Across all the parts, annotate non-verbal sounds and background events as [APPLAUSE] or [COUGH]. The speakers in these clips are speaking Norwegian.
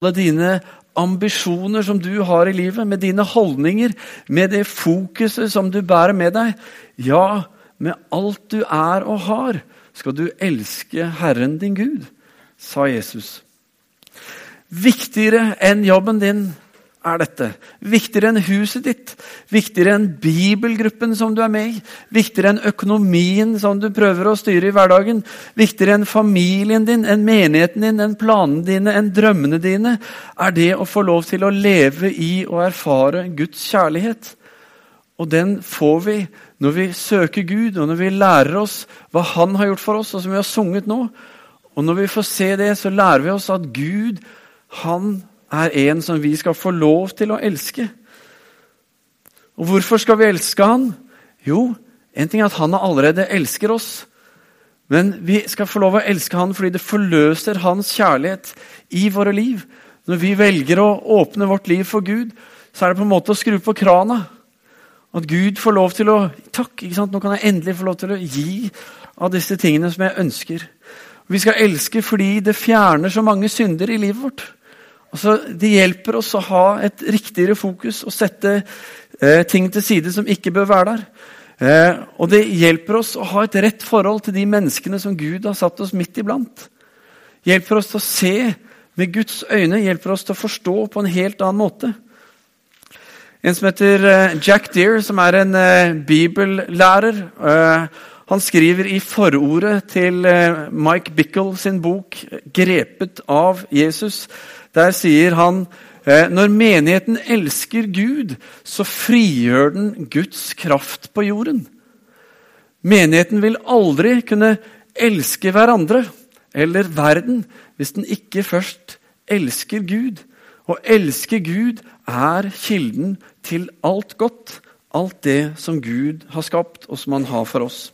alle dine ambisjoner som du har i livet, med dine holdninger, med det fokuset som du bærer med deg. Ja, med alt du er og har, skal du elske Herren din Gud, sa Jesus. Viktigere enn jobben din er dette. Viktigere enn huset ditt, viktigere enn bibelgruppen som du er med i, viktigere enn økonomien som du prøver å styre i hverdagen, viktigere enn familien din, enn menigheten din, enn planene dine, enn drømmene dine, er det å få lov til å leve i og erfare Guds kjærlighet. Og den får vi når vi søker Gud, og når vi lærer oss hva Han har gjort for oss, og som vi har sunget nå. Og når vi får se det, så lærer vi oss at Gud, han er en som vi skal få lov til å elske. Og hvorfor skal vi elske han? Jo, en ting er at han allerede elsker oss. Men vi skal få lov å elske han fordi det forløser hans kjærlighet i våre liv. Når vi velger å åpne vårt liv for Gud, så er det på en måte å skru på krana. At Gud får lov til å Takk, nå kan jeg endelig få lov til å gi av disse tingene som jeg ønsker. Vi skal elske fordi det fjerner så mange synder i livet vårt. Altså, det hjelper oss å ha et riktigere fokus og sette eh, ting til side som ikke bør være der. Eh, og det hjelper oss å ha et rett forhold til de menneskene som Gud har satt oss midt iblant. Hjelper oss til å se med Guds øyne, hjelper oss til å forstå på en helt annen måte. En som heter eh, Jack Deere, som er en eh, bibellærer. Eh, han skriver i forordet til eh, Mike Bickle sin bok 'Grepet av Jesus' Der sier han eh, når menigheten elsker Gud, så frigjør den Guds kraft på jorden. Menigheten vil aldri kunne elske hverandre eller verden hvis den ikke først elsker Gud. Å elske Gud er kilden til alt godt, alt det som Gud har skapt, og som han har for oss.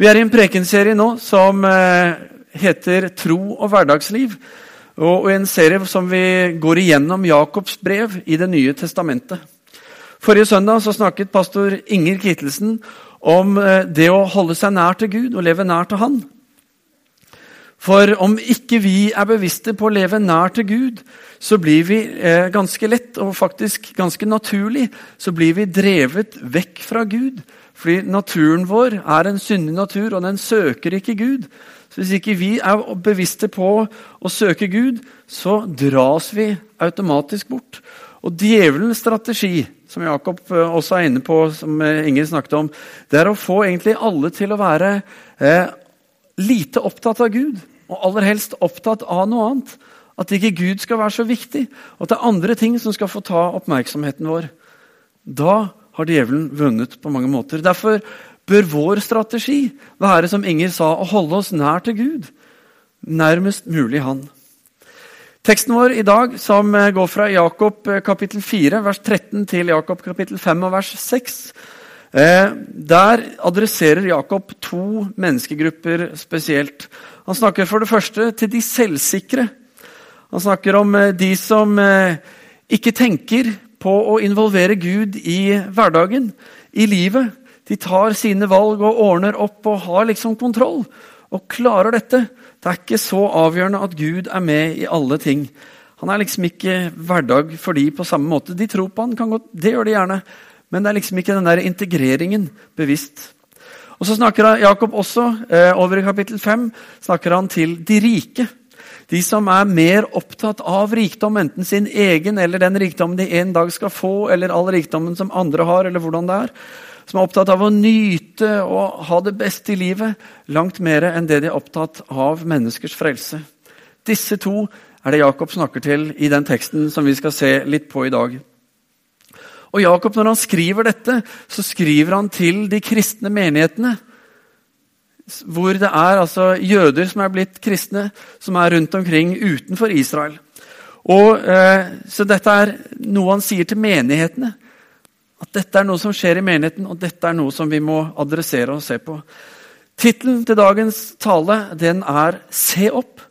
Vi er i en prekenserie nå som eh, heter Tro og hverdagsliv og en serie som vi går igjennom Jakobs brev i Det nye testamentet. Forrige søndag så snakket pastor Inger Kittelsen om eh, det å holde seg nær til Gud og leve nær til Han. For om ikke vi er bevisste på å leve nær til Gud, så blir vi eh, ganske lett, og faktisk ganske naturlig, så blir vi drevet vekk fra Gud. Fordi naturen vår er en syndig natur, og den søker ikke Gud. Så Hvis ikke vi er bevisste på å søke Gud, så dras vi automatisk bort. Og djevelens strategi, som Jakob eh, også er inne på, som eh, Inger snakket om, det er å få egentlig alle til å være eh, lite opptatt av Gud. Og aller helst opptatt av noe annet. At ikke Gud skal være så viktig, og at det er andre ting som skal få ta oppmerksomheten vår. Da har djevelen vunnet på mange måter. Derfor bør vår strategi være, som Inger sa, å holde oss nær til Gud. Nærmest mulig Han. Teksten vår i dag, som eh, går fra Jakob eh, kapittel 4, vers 13, til Jakob kapittel 5 og vers 6, eh, der adresserer Jakob to menneskegrupper spesielt. Han snakker for det første til de selvsikre. Han snakker om de som ikke tenker på å involvere Gud i hverdagen, i livet. De tar sine valg og ordner opp og har liksom kontroll. Og klarer dette. Det er ikke så avgjørende at Gud er med i alle ting. Han er liksom ikke hverdag for de på samme måte. De tror på han, kan godt, det gjør de gjerne. Men det er liksom ikke den der integreringen bevisst. Og så snakker Jakob også, eh, over i kapittel 5, snakker han til de rike. De som er mer opptatt av rikdom, enten sin egen eller den rikdommen de en dag skal få, eller all rikdommen som andre har, eller hvordan det er som er opptatt av å nyte og ha det beste i livet, langt mer enn det de er opptatt av menneskers frelse. Disse to er det Jakob snakker til i den teksten som vi skal se litt på i dag. Og Jakob, Når han skriver dette, så skriver han til de kristne menighetene. Hvor det er altså jøder som er blitt kristne, som er rundt omkring utenfor Israel. Og, eh, så dette er noe han sier til menighetene. At dette er noe som skjer i menigheten, og dette er noe som vi må adressere og se på. Tittelen til dagens tale den er 'Se opp'.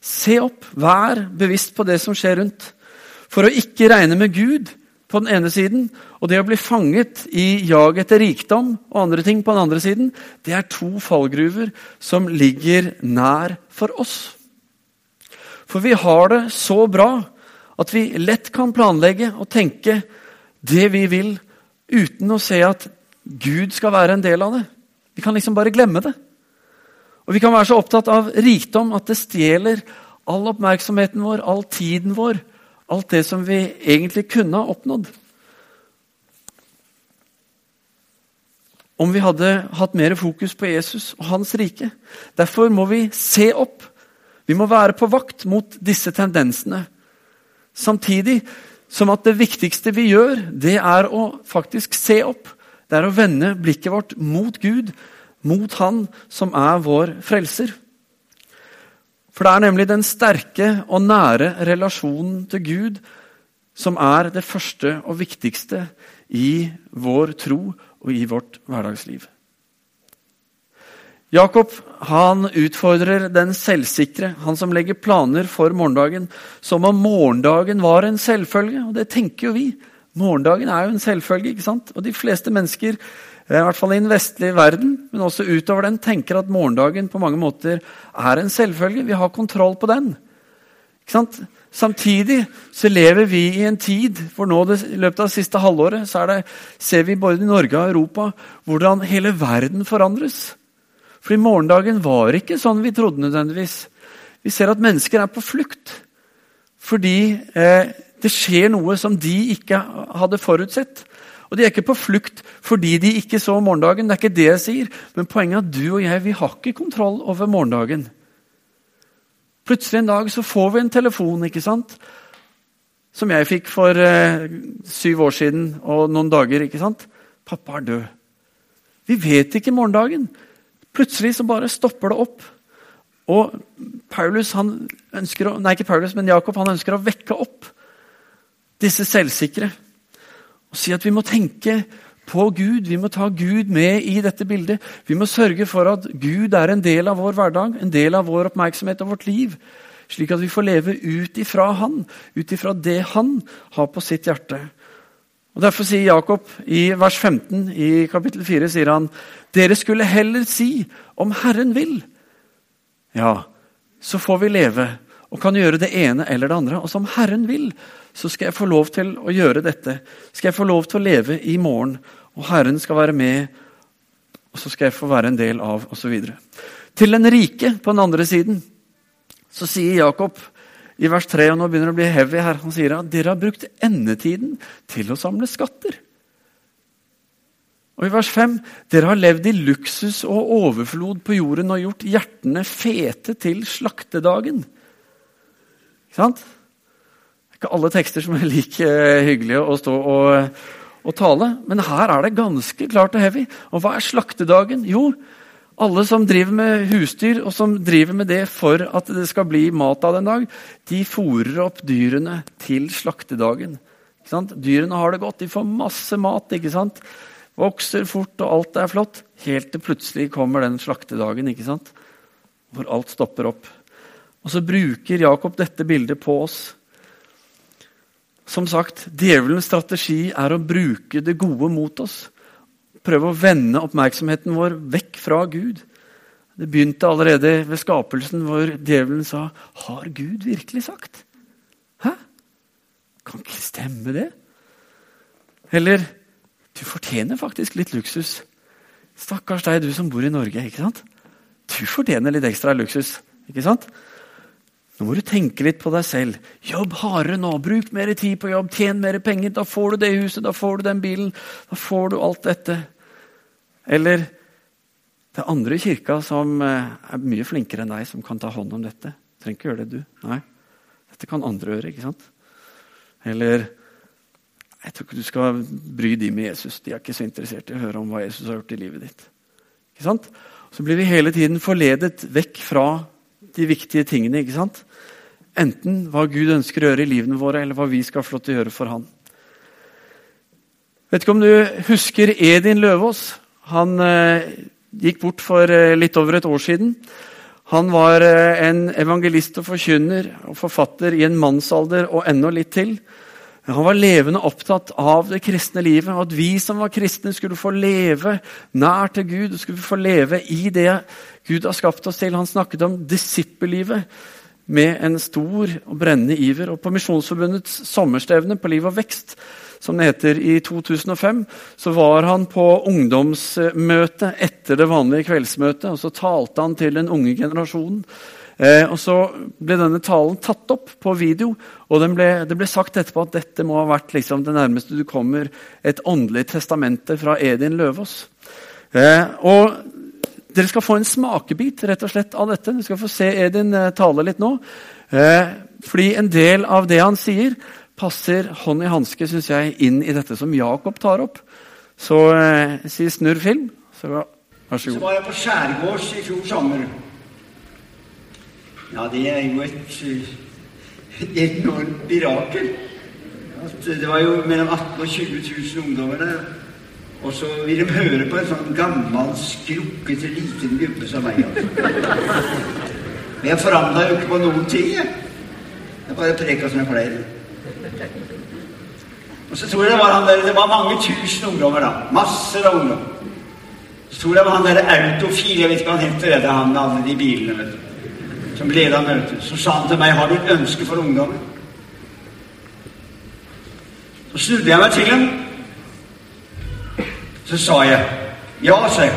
Se opp, vær bevisst på det som skjer rundt. For å ikke regne med Gud på den ene siden, og det å bli fanget i jag etter rikdom og andre ting på den andre siden, det er to fallgruver som ligger nær for oss. For vi har det så bra at vi lett kan planlegge og tenke det vi vil, uten å se at Gud skal være en del av det. Vi kan liksom bare glemme det. Og vi kan være så opptatt av rikdom at det stjeler all oppmerksomheten vår, all tiden vår, alt det som vi egentlig kunne ha oppnådd. Om vi hadde hatt mer fokus på Jesus og hans rike. Derfor må vi se opp. Vi må være på vakt mot disse tendensene. Samtidig som at det viktigste vi gjør, det er å faktisk se opp. Det er å vende blikket vårt mot Gud, mot Han som er vår frelser. For det er nemlig den sterke og nære relasjonen til Gud som er det første og viktigste i vår tro og i vårt hverdagsliv. Jakob han utfordrer den selvsikre, han som legger planer for morgendagen, som om morgendagen var en selvfølge. Og det tenker jo vi. Morgendagen er jo en selvfølge. ikke sant? Og de fleste mennesker, eh, i hvert fall i den vestlige verden, men også utover den, tenker at morgendagen på mange måter er en selvfølge. Vi har kontroll på den. Ikke sant? Samtidig så lever vi i en tid hvor nå det, i løpet av det siste halvåret så det, ser vi både i Norge og Europa hvordan hele verden forandres. Fordi morgendagen var ikke sånn vi trodde nødvendigvis. Vi ser at mennesker er på flukt fordi eh, det skjer noe som de ikke hadde forutsett. Og De er ikke på flukt fordi de ikke så morgendagen. Det er ikke det jeg sier. Men poenget er at du og jeg vi har ikke kontroll over morgendagen. Plutselig en dag så får vi en telefon ikke sant? som jeg fikk for eh, syv år siden og noen dager. ikke sant? 'Pappa er død.' Vi vet ikke morgendagen. Plutselig så bare stopper det opp. Og Paulus, han ønsker å, nei ikke Paulus, men Jakob han ønsker å vekke opp disse selvsikre. Og si at vi må tenke på Gud. Vi må ta Gud med i dette bildet. Vi må sørge for at Gud er en del av vår hverdag, en del av vår oppmerksomhet og vårt liv. Slik at vi får leve ut ifra Han, ut ifra det Han har på sitt hjerte. Og Derfor sier Jakob i vers 15 i kapittel 4 sier han, dere skulle heller si om Herren vil. Ja, så får vi leve og kan gjøre det ene eller det andre. Og som Herren vil, så skal jeg få lov til å gjøre dette. Skal jeg få lov til å leve i morgen, og Herren skal være med, og så skal jeg få være en del av, osv. Til den rike på den andre siden så sier Jakob i vers 3, og nå begynner det å bli heavy her, han sier at dere har brukt endetiden til å samle skatter. Og I vers 5.: Dere har levd i luksus og overflod på jorden og gjort hjertene fete til slaktedagen. Ikke sant? Det er ikke alle tekster som er like hyggelige å stå og, og tale, men her er det ganske klart og heavy. Og hva er slaktedagen? Jo, alle som driver med husdyr, og som driver med det for at det skal bli mat av den dag, de fòrer opp dyrene til slaktedagen. Dyrene har det godt, de får masse mat. ikke sant? Vokser fort, og alt er flott. Helt til plutselig kommer den slaktedagen ikke sant? hvor alt stopper opp. Og så bruker Jakob dette bildet på oss. Som sagt, Djevelens strategi er å bruke det gode mot oss prøve å vende oppmerksomheten vår vekk fra Gud. Det begynte allerede ved skapelsen, hvor djevelen sa Har Gud virkelig sagt? Hæ? Kan ikke stemme, det? Eller Du fortjener faktisk litt luksus. Stakkars deg, du som bor i Norge. ikke sant? Du fortjener litt ekstra luksus. ikke sant? Nå må du tenke litt på deg selv. Jobb hardere nå. Bruk mer tid på jobb. Tjen mer penger. Da får du det huset, da får du den bilen. Da får du alt dette. Eller det er andre i kirka som eh, er mye flinkere enn deg, som kan ta hånd om dette. Du trenger ikke gjøre det, du. Nei. Dette kan andre gjøre. ikke sant? Eller jeg tror ikke du skal bry de med Jesus. De er ikke så interessert i å høre om hva Jesus har gjort i livet ditt. Ikke sant? Så blir vi hele tiden forledet vekk fra de viktige tingene. ikke sant? Enten hva Gud ønsker å gjøre i livene våre, eller hva vi skal få lov til å gjøre for Han. Vet ikke om du husker Edin Løvaas? Han eh, gikk bort for eh, litt over et år siden. Han var eh, en evangelist og forkynner og forfatter i en mannsalder og enda litt til. Han var levende opptatt av det kristne livet, og at vi som var kristne, skulle få leve nær til Gud skulle få leve i det Gud har skapt oss til. Han snakket om disippellivet. med en stor og brennende iver. Og på Misjonsforbundets sommerstevne på Liv og vekst, som det heter, i 2005, så var han på ungdomsmøte etter det vanlige kveldsmøtet. og Så talte han til den unge generasjonen. Eh, og Så ble denne talen tatt opp på video, og ble, det ble sagt etterpå at dette må ha vært liksom, det nærmeste du kommer et åndelig testamente fra Edin Løvaas. Eh, og dere skal få en smakebit rett og slett av dette. Du skal få se Edin eh, tale litt nå. Eh, fordi en del av det han sier, passer hånd i hanske synes jeg, inn i dette som Jakob tar opp. Så eh, si snurr film. Så vær så god. Så var jeg på skjærgårds i fjor sommer. Ja, det er jo et, et enormt mirakel. Det var jo mellom 18 og 20 000 ungdommer der. Og så vil de høre på en sånn gammel, skrukkete liten gubbe som meg. Altså. Men jeg forandra jo ikke på noen ting. Jeg, jeg bare preka som jeg pleier. Og så tror jeg det var han der, det var mange tusen ungdommer da. Masser av ungdom. Så tror jeg det var han der Autofil, jeg vet ikke hva han heter, det han med alle de bilene, vet du. Som leda møtet. Så sa han til meg, har du et ønske for ungdommen? Så snudde jeg meg til ham. Så sa jeg ja, sa jeg.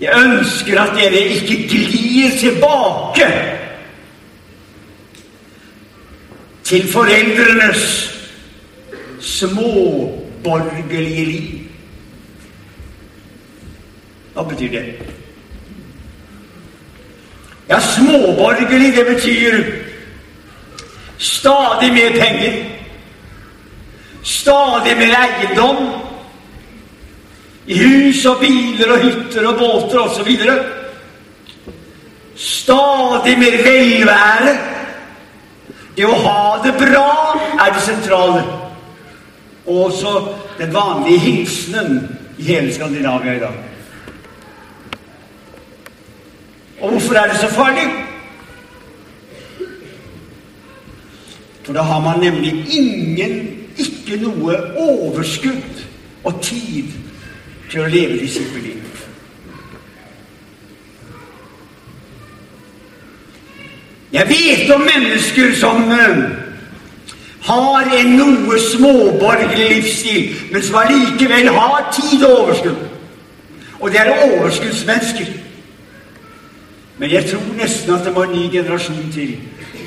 Jeg ønsker at dere ikke glir tilbake til foreldrenes småborgerlige liv. Hva betyr det? Ja, småborgerlig, det betyr stadig mer penger, stadig mer eiendom, i hus og biler og hytter og båter osv. Stadig mer velvære. Det å ha det bra er det sentrale. Også den vanlige hilsenen i hele Skandinavia i dag. Og hvorfor er det så farlig? For da har man nemlig ingen, ikke noe overskudd og tid til å leve disippelliv. Jeg vet om mennesker som uh, har en noe småborgerlig livsstil, men som allikevel har tid og overskudd. Og det er overskuddsmennesker. Men jeg tror nesten at det må en ny generasjon til.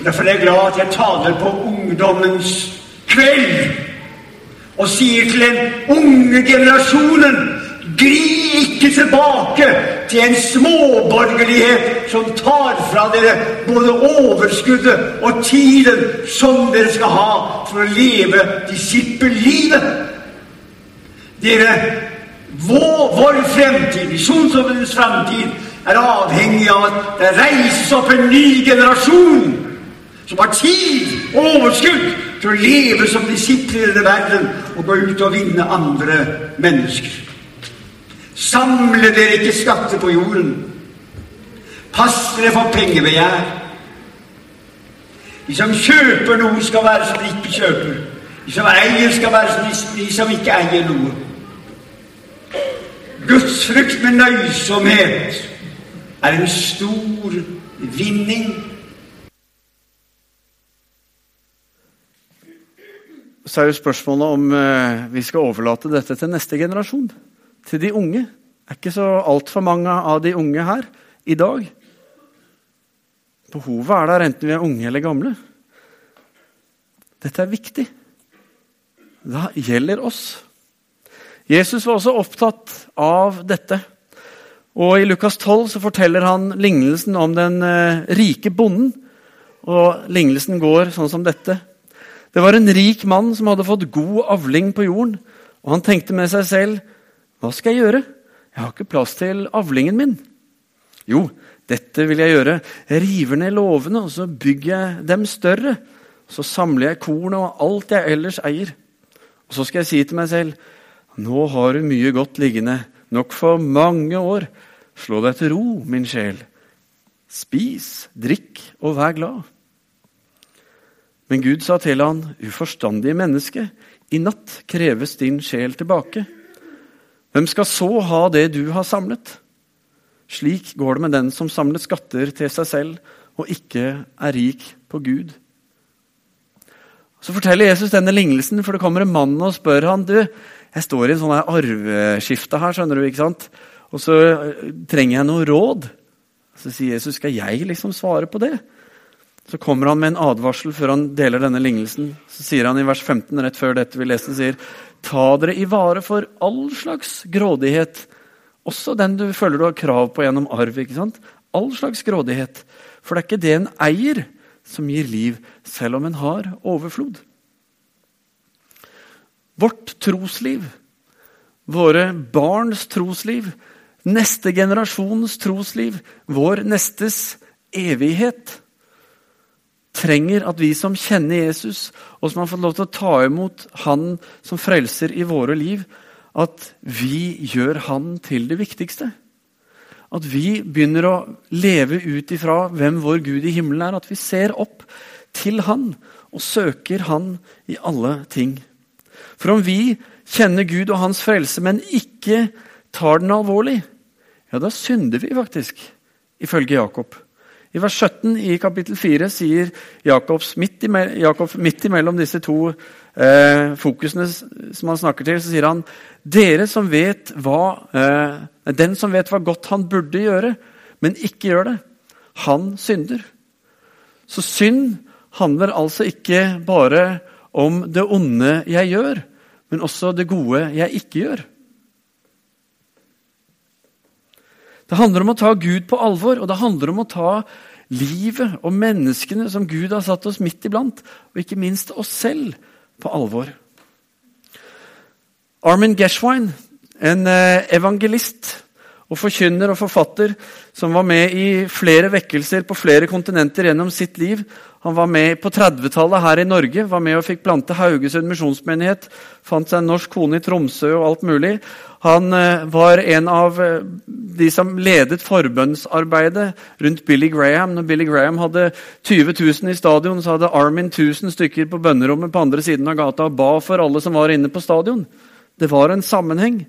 Derfor er jeg glad at jeg taler på ungdommens kveld og sier til den unge generasjonen Gli ikke tilbake til en småborgerlighet som tar fra dere både overskuddet og tiden som dere skal ha for å leve disippellivet. Dere, vår, vår fremtid, Misjonsforbundets fremtid, er avhengig av at det reises opp en ny generasjon som har tid og overskudd til å leve som disipler i verden og gå ut og vinne andre mennesker. Samle dere ikke skatter på jorden. Pass dere for pengebegjær. De som kjøper noe, skal være som de ikke kjøper. De som eier, skal være som de som ikke eier noe. Gudsfrykt med nøysomhet er en stor vinning. Så er jo spørsmålet om eh, vi skal overlate dette til neste generasjon til de unge. Det er ikke så altfor mange av de unge her i dag. Behovet er der enten vi er unge eller gamle. Dette er viktig. Det gjelder oss. Jesus var også opptatt av dette. Og I Lukas 12 så forteller han lignelsen om den eh, rike bonden. Og Lignelsen går sånn som dette. Det var en rik mann som hadde fått god avling på jorden. Og han tenkte med seg selv hva skal jeg gjøre? Jeg har ikke plass til avlingen min. Jo, dette vil jeg gjøre. Jeg river ned låvene, og så bygger jeg dem større. Så samler jeg kornet og alt jeg ellers eier. Og så skal jeg si til meg selv, nå har du mye godt liggende, nok for mange år. Slå deg til ro, min sjel. Spis, drikk og vær glad. Men Gud sa til han, uforstandige menneske, i natt kreves din sjel tilbake. Hvem skal så ha det du har samlet? Slik går det med den som samler skatter til seg selv og ikke er rik på Gud. Så forteller Jesus denne lignelsen, for det kommer en mann og spør han, du, jeg står i en sånn arveskifte her, skjønner du, ikke sant? og så trenger jeg noe råd. Så sier Jesus, skal jeg liksom svare på det? Så kommer han med en advarsel før han deler denne lignelsen. Så sier han i vers 15, rett før dette vi leste, sier, ta dere i vare for all slags grådighet, også den du føler du har krav på gjennom arv. ikke sant? All slags grådighet. For det er ikke det en eier, som gir liv, selv om en har overflod. Vårt trosliv, våre barns trosliv, neste generasjons trosliv, vår nestes evighet, trenger at vi som kjenner Jesus, og som har fått lov til å ta imot Han som frelser i våre liv, at vi gjør Han til det viktigste. At vi begynner å leve ut ifra hvem vår Gud i himmelen er. At vi ser opp til Han og søker Han i alle ting. For om vi kjenner Gud og Hans frelse, men ikke tar den alvorlig, ja, da synder vi faktisk, ifølge Jakob. I vers 17 i kapittel 4 sier Jakobs midt, i Jakob midt imellom disse to eh, fokusene som han snakker til, så sier han dere som vet hva, eh, Den som vet hva godt han burde gjøre, men ikke gjør det, han synder. Så synd handler altså ikke bare om det onde jeg gjør, men også det gode jeg ikke gjør. Det handler om å ta Gud på alvor, og det handler om å ta livet og menneskene som Gud har satt oss midt iblant, og ikke minst oss selv, på alvor. Armin Geshwine, en eh, evangelist og forkynner og forfatter som var med i flere vekkelser på flere kontinenter gjennom sitt liv. Han var med på 30-tallet her i Norge, var med og fikk plante Haugesund misjonsmenighet. Fant seg en norsk kone i Tromsø og alt mulig. Han eh, var en av eh, de som ledet forbønnsarbeidet rundt Billy Graham. Når Billy Graham hadde 20 000 i stadion, så hadde Armin 1000 stykker på bønnerommet på andre siden av gata og ba for alle som var inne på stadion. Det var en sammenheng.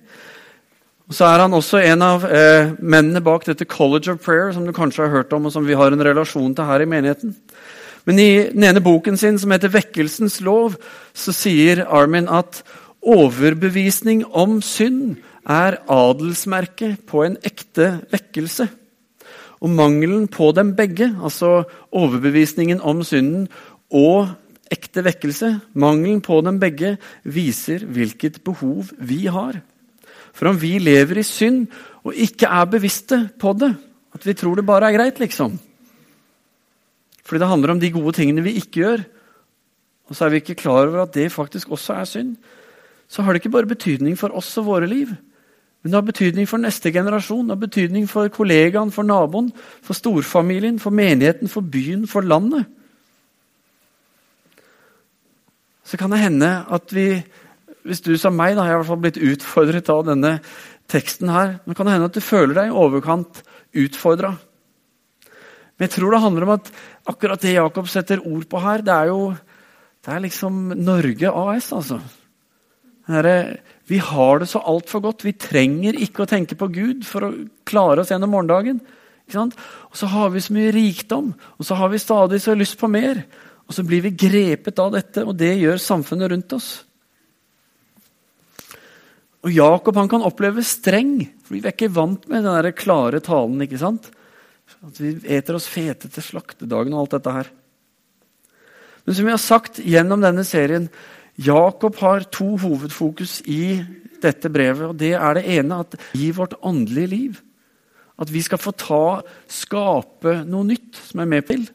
Og så er han også en av eh, mennene bak dette College of Prayer, som du kanskje har hørt om, og som vi har en relasjon til her i menigheten. Men i den ene boken sin, som heter 'Vekkelsens lov', så sier Armin at Overbevisning om synd er adelsmerket på en ekte vekkelse. Og mangelen på dem begge, altså overbevisningen om synden og ekte vekkelse, mangelen på dem begge viser hvilket behov vi har. For om vi lever i synd og ikke er bevisste på det, at vi tror det bare er greit, liksom Fordi det handler om de gode tingene vi ikke gjør, og så er vi ikke klar over at det faktisk også er synd, så har det ikke bare betydning for oss og våre liv. Men det har betydning for neste generasjon, det har betydning for kollegaen, for naboen, for storfamilien, for menigheten, for byen, for landet. Så kan det hende at vi, hvis du som meg, da, jeg har i hvert fall blitt utfordret av denne teksten her, men kan det hende at du føler deg i overkant utfordra. Men jeg tror det handler om at akkurat det Jakob setter ord på her, det er jo det er liksom Norge AS, altså. Herre, vi har det så altfor godt. Vi trenger ikke å tenke på Gud for å klare oss gjennom morgendagen. Og så har vi så mye rikdom, og så har vi stadig så lyst på mer. Og så blir vi grepet av dette, og det gjør samfunnet rundt oss. Og Jakob han kan oppleve streng, for vi er ikke vant med den der klare talen. ikke sant? At vi eter oss fete til slaktedagen og alt dette her. Men som vi har sagt gjennom denne serien, Jakob har to hovedfokus i dette brevet. og Det er det ene at i vårt åndelige liv. At vi skal få ta, skape noe nytt som er med til.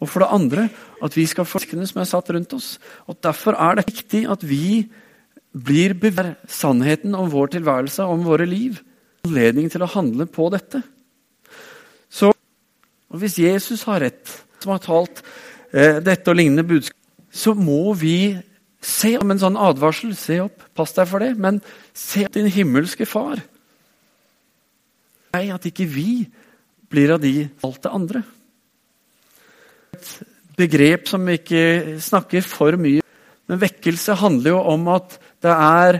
Og for det andre at vi skal få menneskene som er satt rundt oss. Og Derfor er det viktig at vi blir bevisst sannheten om vår tilværelse, om våre liv. Anledning til å handle på dette. Så Hvis Jesus har rett, som har talt eh, dette og lignende budskap, så må vi Se om en sånn advarsel. Se opp, pass deg for det. Men se din himmelske far. Nei, at ikke vi blir av de alt det andre. Et begrep som ikke snakker for mye Men vekkelse handler jo om at det er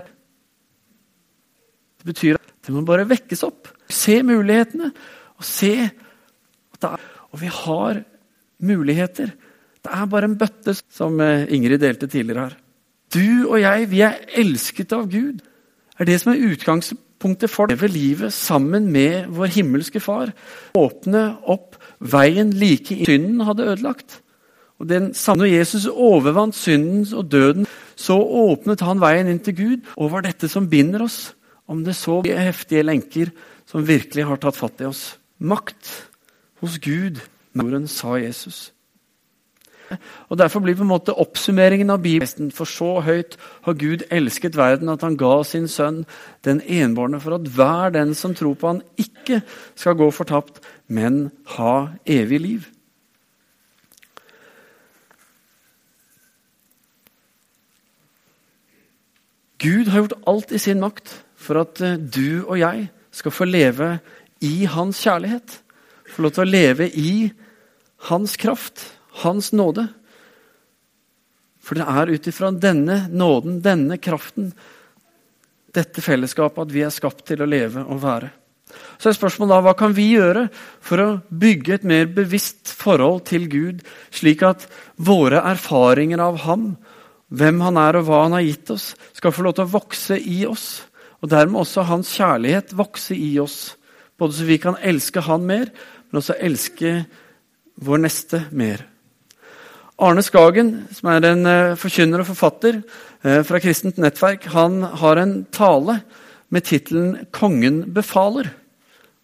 Det betyr at det må bare vekkes opp. Se mulighetene. Og se at det er Og vi har muligheter. Det er bare en bøtte, som eh, Ingrid delte tidligere her. Du og jeg, vi er elsket av Gud. Det er det som er utgangspunktet for å leve livet sammen med vår himmelske Far. Åpne opp veien like inn synden hadde ødelagt. Og den samme Når Jesus overvant synden og døden, så åpnet han veien inn til Gud. Og var dette som binder oss, om det så blir heftige lenker som virkelig har tatt fatt i oss. Makt hos Gud, jorden, sa Jesus. [LAUGHS] Og Derfor blir på en måte oppsummeringen av Bibelen For så høyt har Gud elsket verden at han ga sin sønn den enbårne, for at hver den som tror på han ikke skal gå fortapt, men ha evig liv. Gud har gjort alt i sin makt for at eh, du og jeg skal få leve i hans kjærlighet. Få lov til å leve i hans kraft, hans nåde. For det er ut ifra denne nåden, denne kraften, dette fellesskapet, at vi er skapt til å leve og være. Så er spørsmålet da, Hva kan vi gjøre for å bygge et mer bevisst forhold til Gud, slik at våre erfaringer av ham hvem han er og hva han har gitt oss, skal få lov til å vokse i oss. Og dermed også hans kjærlighet vokse i oss. Både så vi kan elske han mer, men også elske vår neste mer. Arne Skagen, som er en uh, forkynner og forfatter uh, fra Kristent Nettverk, han har en tale med tittelen 'Kongen befaler'.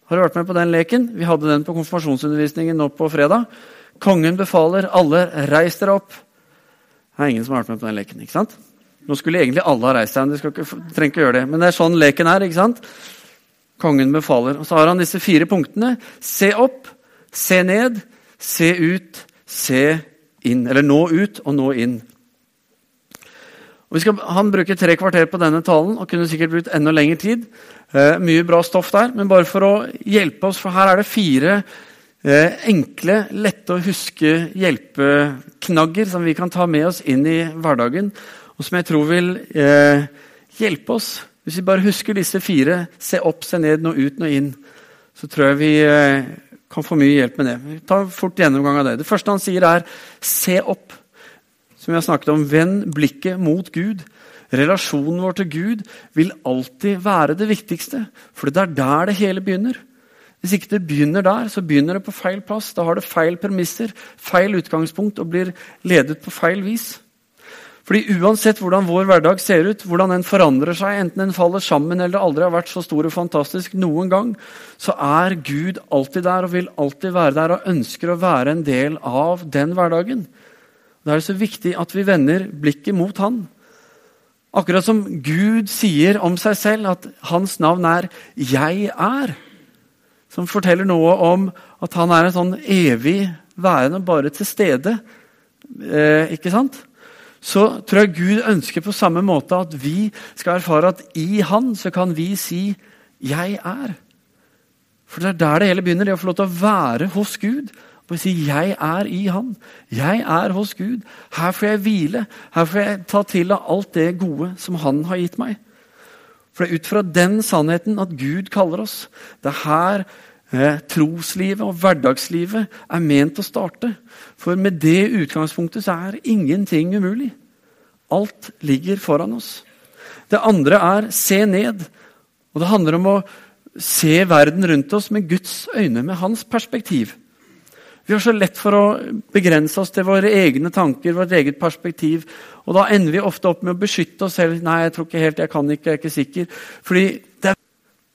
Har du vært med på den leken? Vi hadde den på konfirmasjonsundervisningen nå på fredag. Kongen befaler, alle reis dere opp. Det er ingen som har vært med på den leken. ikke sant? Nå skulle egentlig alle ha reist seg, men de skal ikke, trenger ikke gjøre det. Men det er sånn leken er. ikke sant? Kongen befaler. Og så har han disse fire punktene. Se opp, se ned, se ut, se inn. Eller nå ut og nå inn. Og skal, han bruker tre kvarter på denne talen og kunne sikkert brukt enda lengre tid. Eh, mye bra stoff der, men bare for å hjelpe oss, for her er det fire Eh, enkle, lette å huske hjelpeknagger som vi kan ta med oss inn i hverdagen, og som jeg tror vil eh, hjelpe oss. Hvis vi bare husker disse fire, se opp, se ned, nå ut, nå inn, så tror jeg vi eh, kan få mye hjelp med det. Vi tar fort gjennomgang av det. Det første han sier, er 'se opp'. Som vi har snakket om, Vend blikket mot Gud. Relasjonen vår til Gud vil alltid være det viktigste, for det er der det hele begynner. Hvis ikke det begynner der, så begynner det på feil plass. Da har det feil premisser, feil utgangspunkt og blir ledet på feil vis. Fordi Uansett hvordan vår hverdag ser ut, hvordan den forandrer seg, enten den faller sammen eller aldri har vært så stor og fantastisk noen gang, så er Gud alltid der og vil alltid være der og ønsker å være en del av den hverdagen. Da er det så viktig at vi vender blikket mot Han. Akkurat som Gud sier om seg selv at hans navn er 'Jeg er' som forteller noe om at han er en sånn evig værende, bare til stede. Eh, ikke sant? Så tror jeg Gud ønsker på samme måte at vi skal erfare at i Han så kan vi si 'Jeg er'. For det er der det hele begynner. Det å få lov til å være hos Gud. Og si 'Jeg er i Han'. Jeg er hos Gud. Her får jeg hvile. Her får jeg ta til av alt det gode som Han har gitt meg. For det er ut fra den sannheten at Gud kaller oss. Det er her eh, troslivet og hverdagslivet er ment å starte. For med det utgangspunktet så er ingenting umulig. Alt ligger foran oss. Det andre er se ned. Og det handler om å se verden rundt oss med Guds øyne, med hans perspektiv. Vi har så lett for å begrense oss til våre egne tanker, vårt eget perspektiv. Og da ender vi ofte opp med å beskytte oss selv. 'Nei, jeg tror ikke helt, jeg kan ikke, jeg er ikke sikker.' Fordi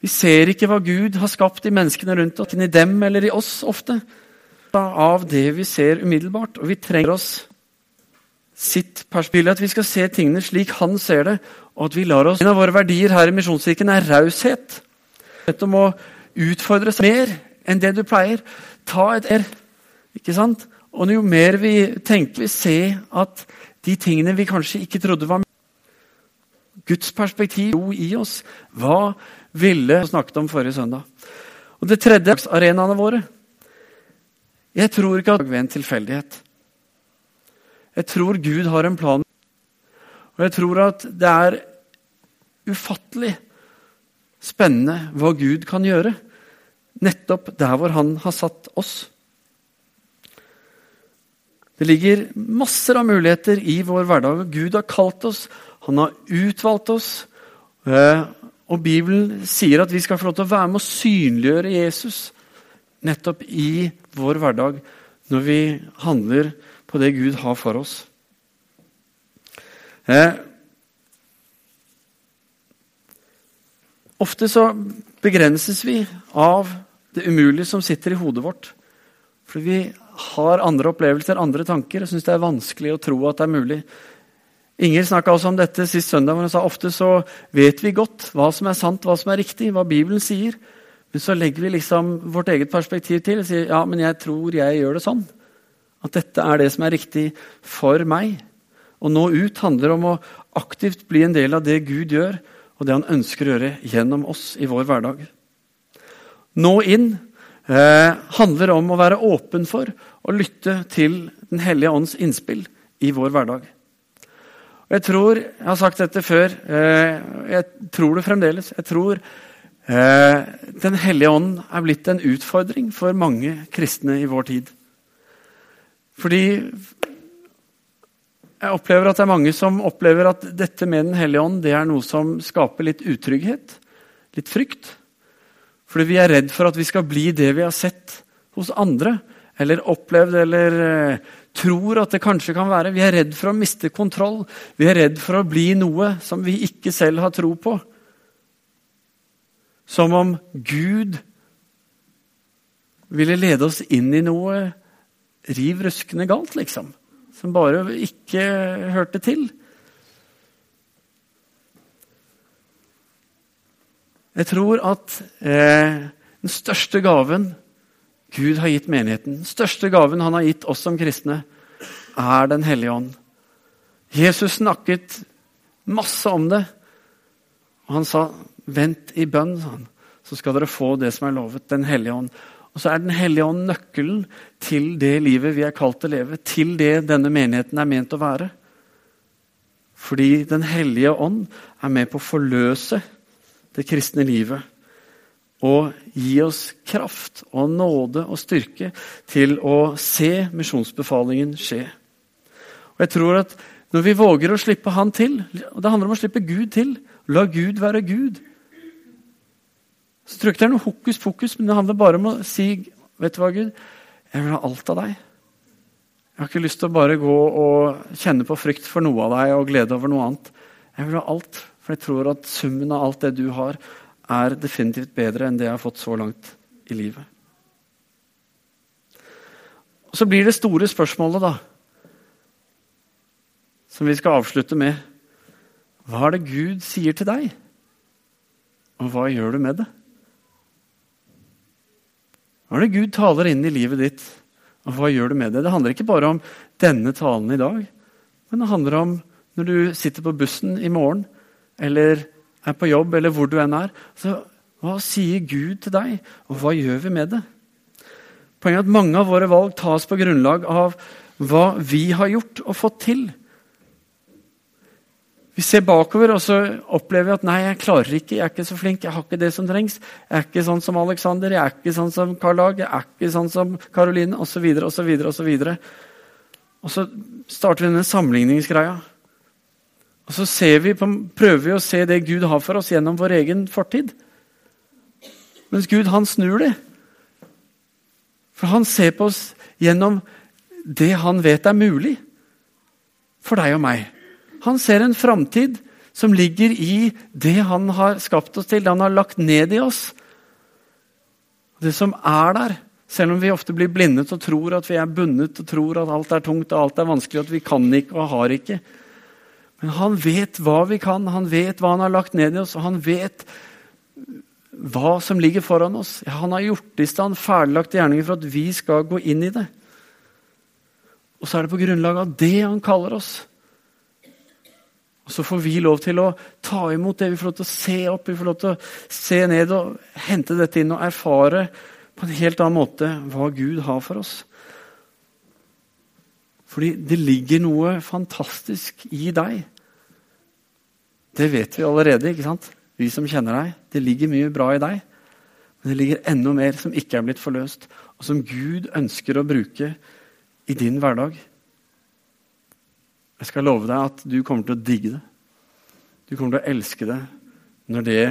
vi ser ikke hva Gud har skapt i menneskene rundt oss, i dem eller i oss ofte. Av det vi ser umiddelbart. Og vi trenger oss sitt perspektiv. At vi skal se tingene slik han ser det, og at vi lar oss En av våre verdier her i Misjonskirken er raushet. Dette om å utfordre seg mer enn det du pleier. Ta et er ikke sant? Og jo mer vi tenker vi ser at de tingene vi kanskje ikke trodde var Guds perspektiv i oss. Hva ville snakket om forrige søndag? Og Det tredje er arenaene våre. Jeg tror ikke at det er en tilfeldighet. Jeg tror Gud har en plan. Og jeg tror at det er ufattelig spennende hva Gud kan gjøre. Nettopp der hvor han har satt oss. Det ligger masser av muligheter i vår hverdag. Gud har kalt oss, han har utvalgt oss. Og Bibelen sier at vi skal få lov til å være med å synliggjøre Jesus nettopp i vår hverdag når vi handler på det Gud har for oss. Eh, ofte så begrenses vi av det umulige som sitter i hodet vårt. Fordi vi har andre opplevelser, andre tanker, og syns det er vanskelig å tro at det er mulig. Inger snakka også om dette sist søndag. hvor Hun sa ofte så vet vi godt hva som er sant, hva som er riktig, hva Bibelen sier. Men så legger vi liksom vårt eget perspektiv til og sier ja, men jeg tror jeg gjør det sånn. At dette er det som er riktig for meg. Å nå ut handler om å aktivt bli en del av det Gud gjør, og det han ønsker å gjøre gjennom oss i vår hverdag. Nå inn eh, handler om å være åpen for å lytte til Den hellige ånds innspill i vår hverdag. Og Jeg tror, jeg har sagt dette før, eh, jeg tror det fremdeles. Jeg tror eh, Den hellige ånd er blitt en utfordring for mange kristne i vår tid. Fordi jeg opplever at det er mange som opplever at dette med Den hellige ånd det er noe som skaper litt utrygghet, litt frykt. Fordi vi er redd for at vi skal bli det vi har sett hos andre, eller opplevd eller eh, tror at det kanskje kan være. Vi er redd for å miste kontroll. Vi er redd for å bli noe som vi ikke selv har tro på. Som om Gud ville lede oss inn i noe riv ruskende galt, liksom. Som bare ikke hørte til. Jeg tror at eh, den største gaven Gud har gitt menigheten, den største gaven han har gitt oss som kristne, er Den hellige ånd. Jesus snakket masse om det. Og han sa, 'Vent i bønn', så skal dere få det som er lovet, Den hellige ånd. Og så er Den hellige ånd nøkkelen til det livet vi er kalt til å leve, til det denne menigheten er ment å være. Fordi Den hellige ånd er med på å forløse det kristne livet. Og gi oss kraft og nåde og styrke til å se misjonsbefalingen skje. Og jeg tror at Når vi våger å slippe Han til og Det handler om å slippe Gud til. La Gud være Gud. Så tror jeg ikke det er noe hokus pokus, men det handler bare om å si Vet du hva, Gud? Jeg vil ha alt av deg. Jeg har ikke lyst til å bare gå og kjenne på frykt for noe av deg og glede over noe annet. Jeg vil ha alt. For jeg tror at summen av alt det du har, er definitivt bedre enn det jeg har fått så langt i livet. Og Så blir det store spørsmålet, da, som vi skal avslutte med. Hva er det Gud sier til deg? Og hva gjør du med det? Hva er det Gud taler inn i livet ditt, og hva gjør du med det? Det handler ikke bare om denne talen i dag, men det handler om når du sitter på bussen i morgen, eller er på jobb, eller hvor du enn er. Så hva sier Gud til deg, og hva gjør vi med det? Poenget er at Mange av våre valg tas på grunnlag av hva vi har gjort og fått til. Vi ser bakover og så opplever vi at nei, jeg klarer ikke, jeg er ikke så flink, jeg har ikke det som trengs. Jeg er ikke sånn som Alexander, jeg er ikke sånn som Karl Lag, jeg er ikke sånn som Karoline osv. osv. osv. Og så starter vi denne sammenligningsgreia. Og så vi prøver vi å se det Gud har for oss gjennom vår egen fortid. Mens Gud, han snur det. For han ser på oss gjennom det han vet er mulig for deg og meg. Han ser en framtid som ligger i det han har skapt oss til, det han har lagt ned i oss. Det som er der, selv om vi ofte blir blindet og tror at vi er bundet og tror at alt er tungt og alt er vanskelig, og at vi kan ikke og har ikke. Men han vet hva vi kan, han vet hva han har lagt ned i oss, og han vet hva som ligger foran oss. Ja, han har gjort i stand ferdiglagte gjerninger for at vi skal gå inn i det. Og så er det på grunnlag av det han kaller oss. Og Så får vi lov til å ta imot det, vi får lov til å se opp, vi får lov til å se ned og hente dette inn og erfare på en helt annen måte hva Gud har for oss. Fordi det ligger noe fantastisk i deg. Det vet vi allerede, ikke sant? vi som kjenner deg. Det ligger mye bra i deg, men det ligger enda mer som ikke er blitt forløst, og som Gud ønsker å bruke i din hverdag, Jeg skal love deg at du kommer til å digge det. Du kommer til å elske det når det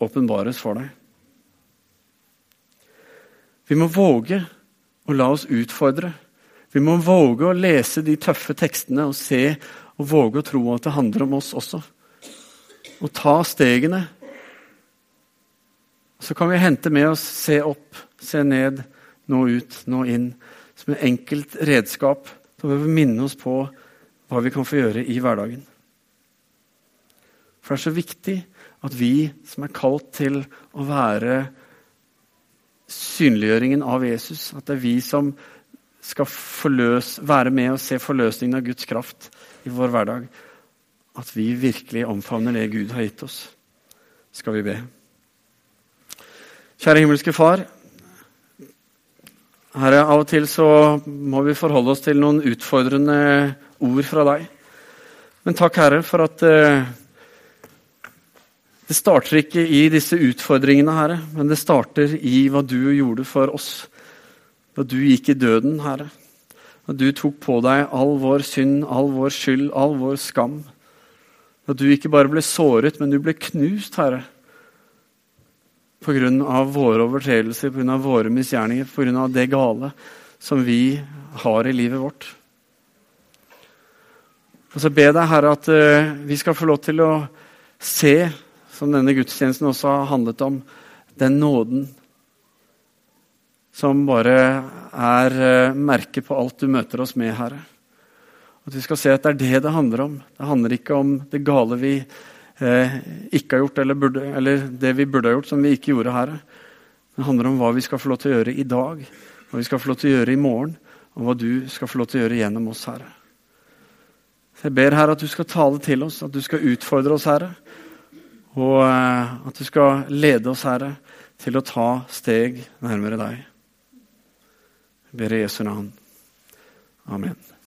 åpenbares for deg. Vi må våge å la oss utfordre. Vi må våge å lese de tøffe tekstene og se og våge å tro at det handler om oss også. Og ta stegene. Så kan vi hente med oss se opp, se ned, nå ut, nå inn. Som et enkelt redskap til å minne oss på hva vi kan få gjøre i hverdagen. For det er så viktig at vi som er kalt til å være synliggjøringen av Jesus, at det er vi som skal forløs, være med og se forløsningen av Guds kraft i vår hverdag, at vi virkelig omfavner det Gud har gitt oss, skal vi be. Kjære himmelske Far. Herre, av og til så må vi forholde oss til noen utfordrende ord fra deg. Men takk, Herre, for at uh, det starter ikke i disse utfordringene, Herre, men det starter i hva du gjorde for oss. Da du gikk i døden, Herre. Da du tok på deg all vår synd, all vår skyld, all vår skam. Da du ikke bare ble såret, men du ble knust, Herre pga. våre overtredelser, pga. våre misgjerninger, pga. det gale som vi har i livet vårt. Og så be deg, Herre, at uh, vi skal få lov til å se, som denne gudstjenesten også har handlet om, den nåden som bare er uh, merket på alt du møter oss med, Herre. At vi skal se at det er det det handler om. Det handler ikke om det gale vi eh, ikke har gjort, eller, burde, eller, det vi burde ha gjort, som vi ikke gjorde Herre. Det handler om hva vi skal få lov til å gjøre i dag, hva vi skal få lov til å gjøre i morgen, og hva du skal få lov til å gjøre gjennom oss, Herre. Så jeg ber Herre at du skal tale til oss, at du skal utfordre oss, Herre. Og eh, at du skal lede oss, Herre, til å ta steg nærmere deg. Jeg ber i Jesu navn. Amen.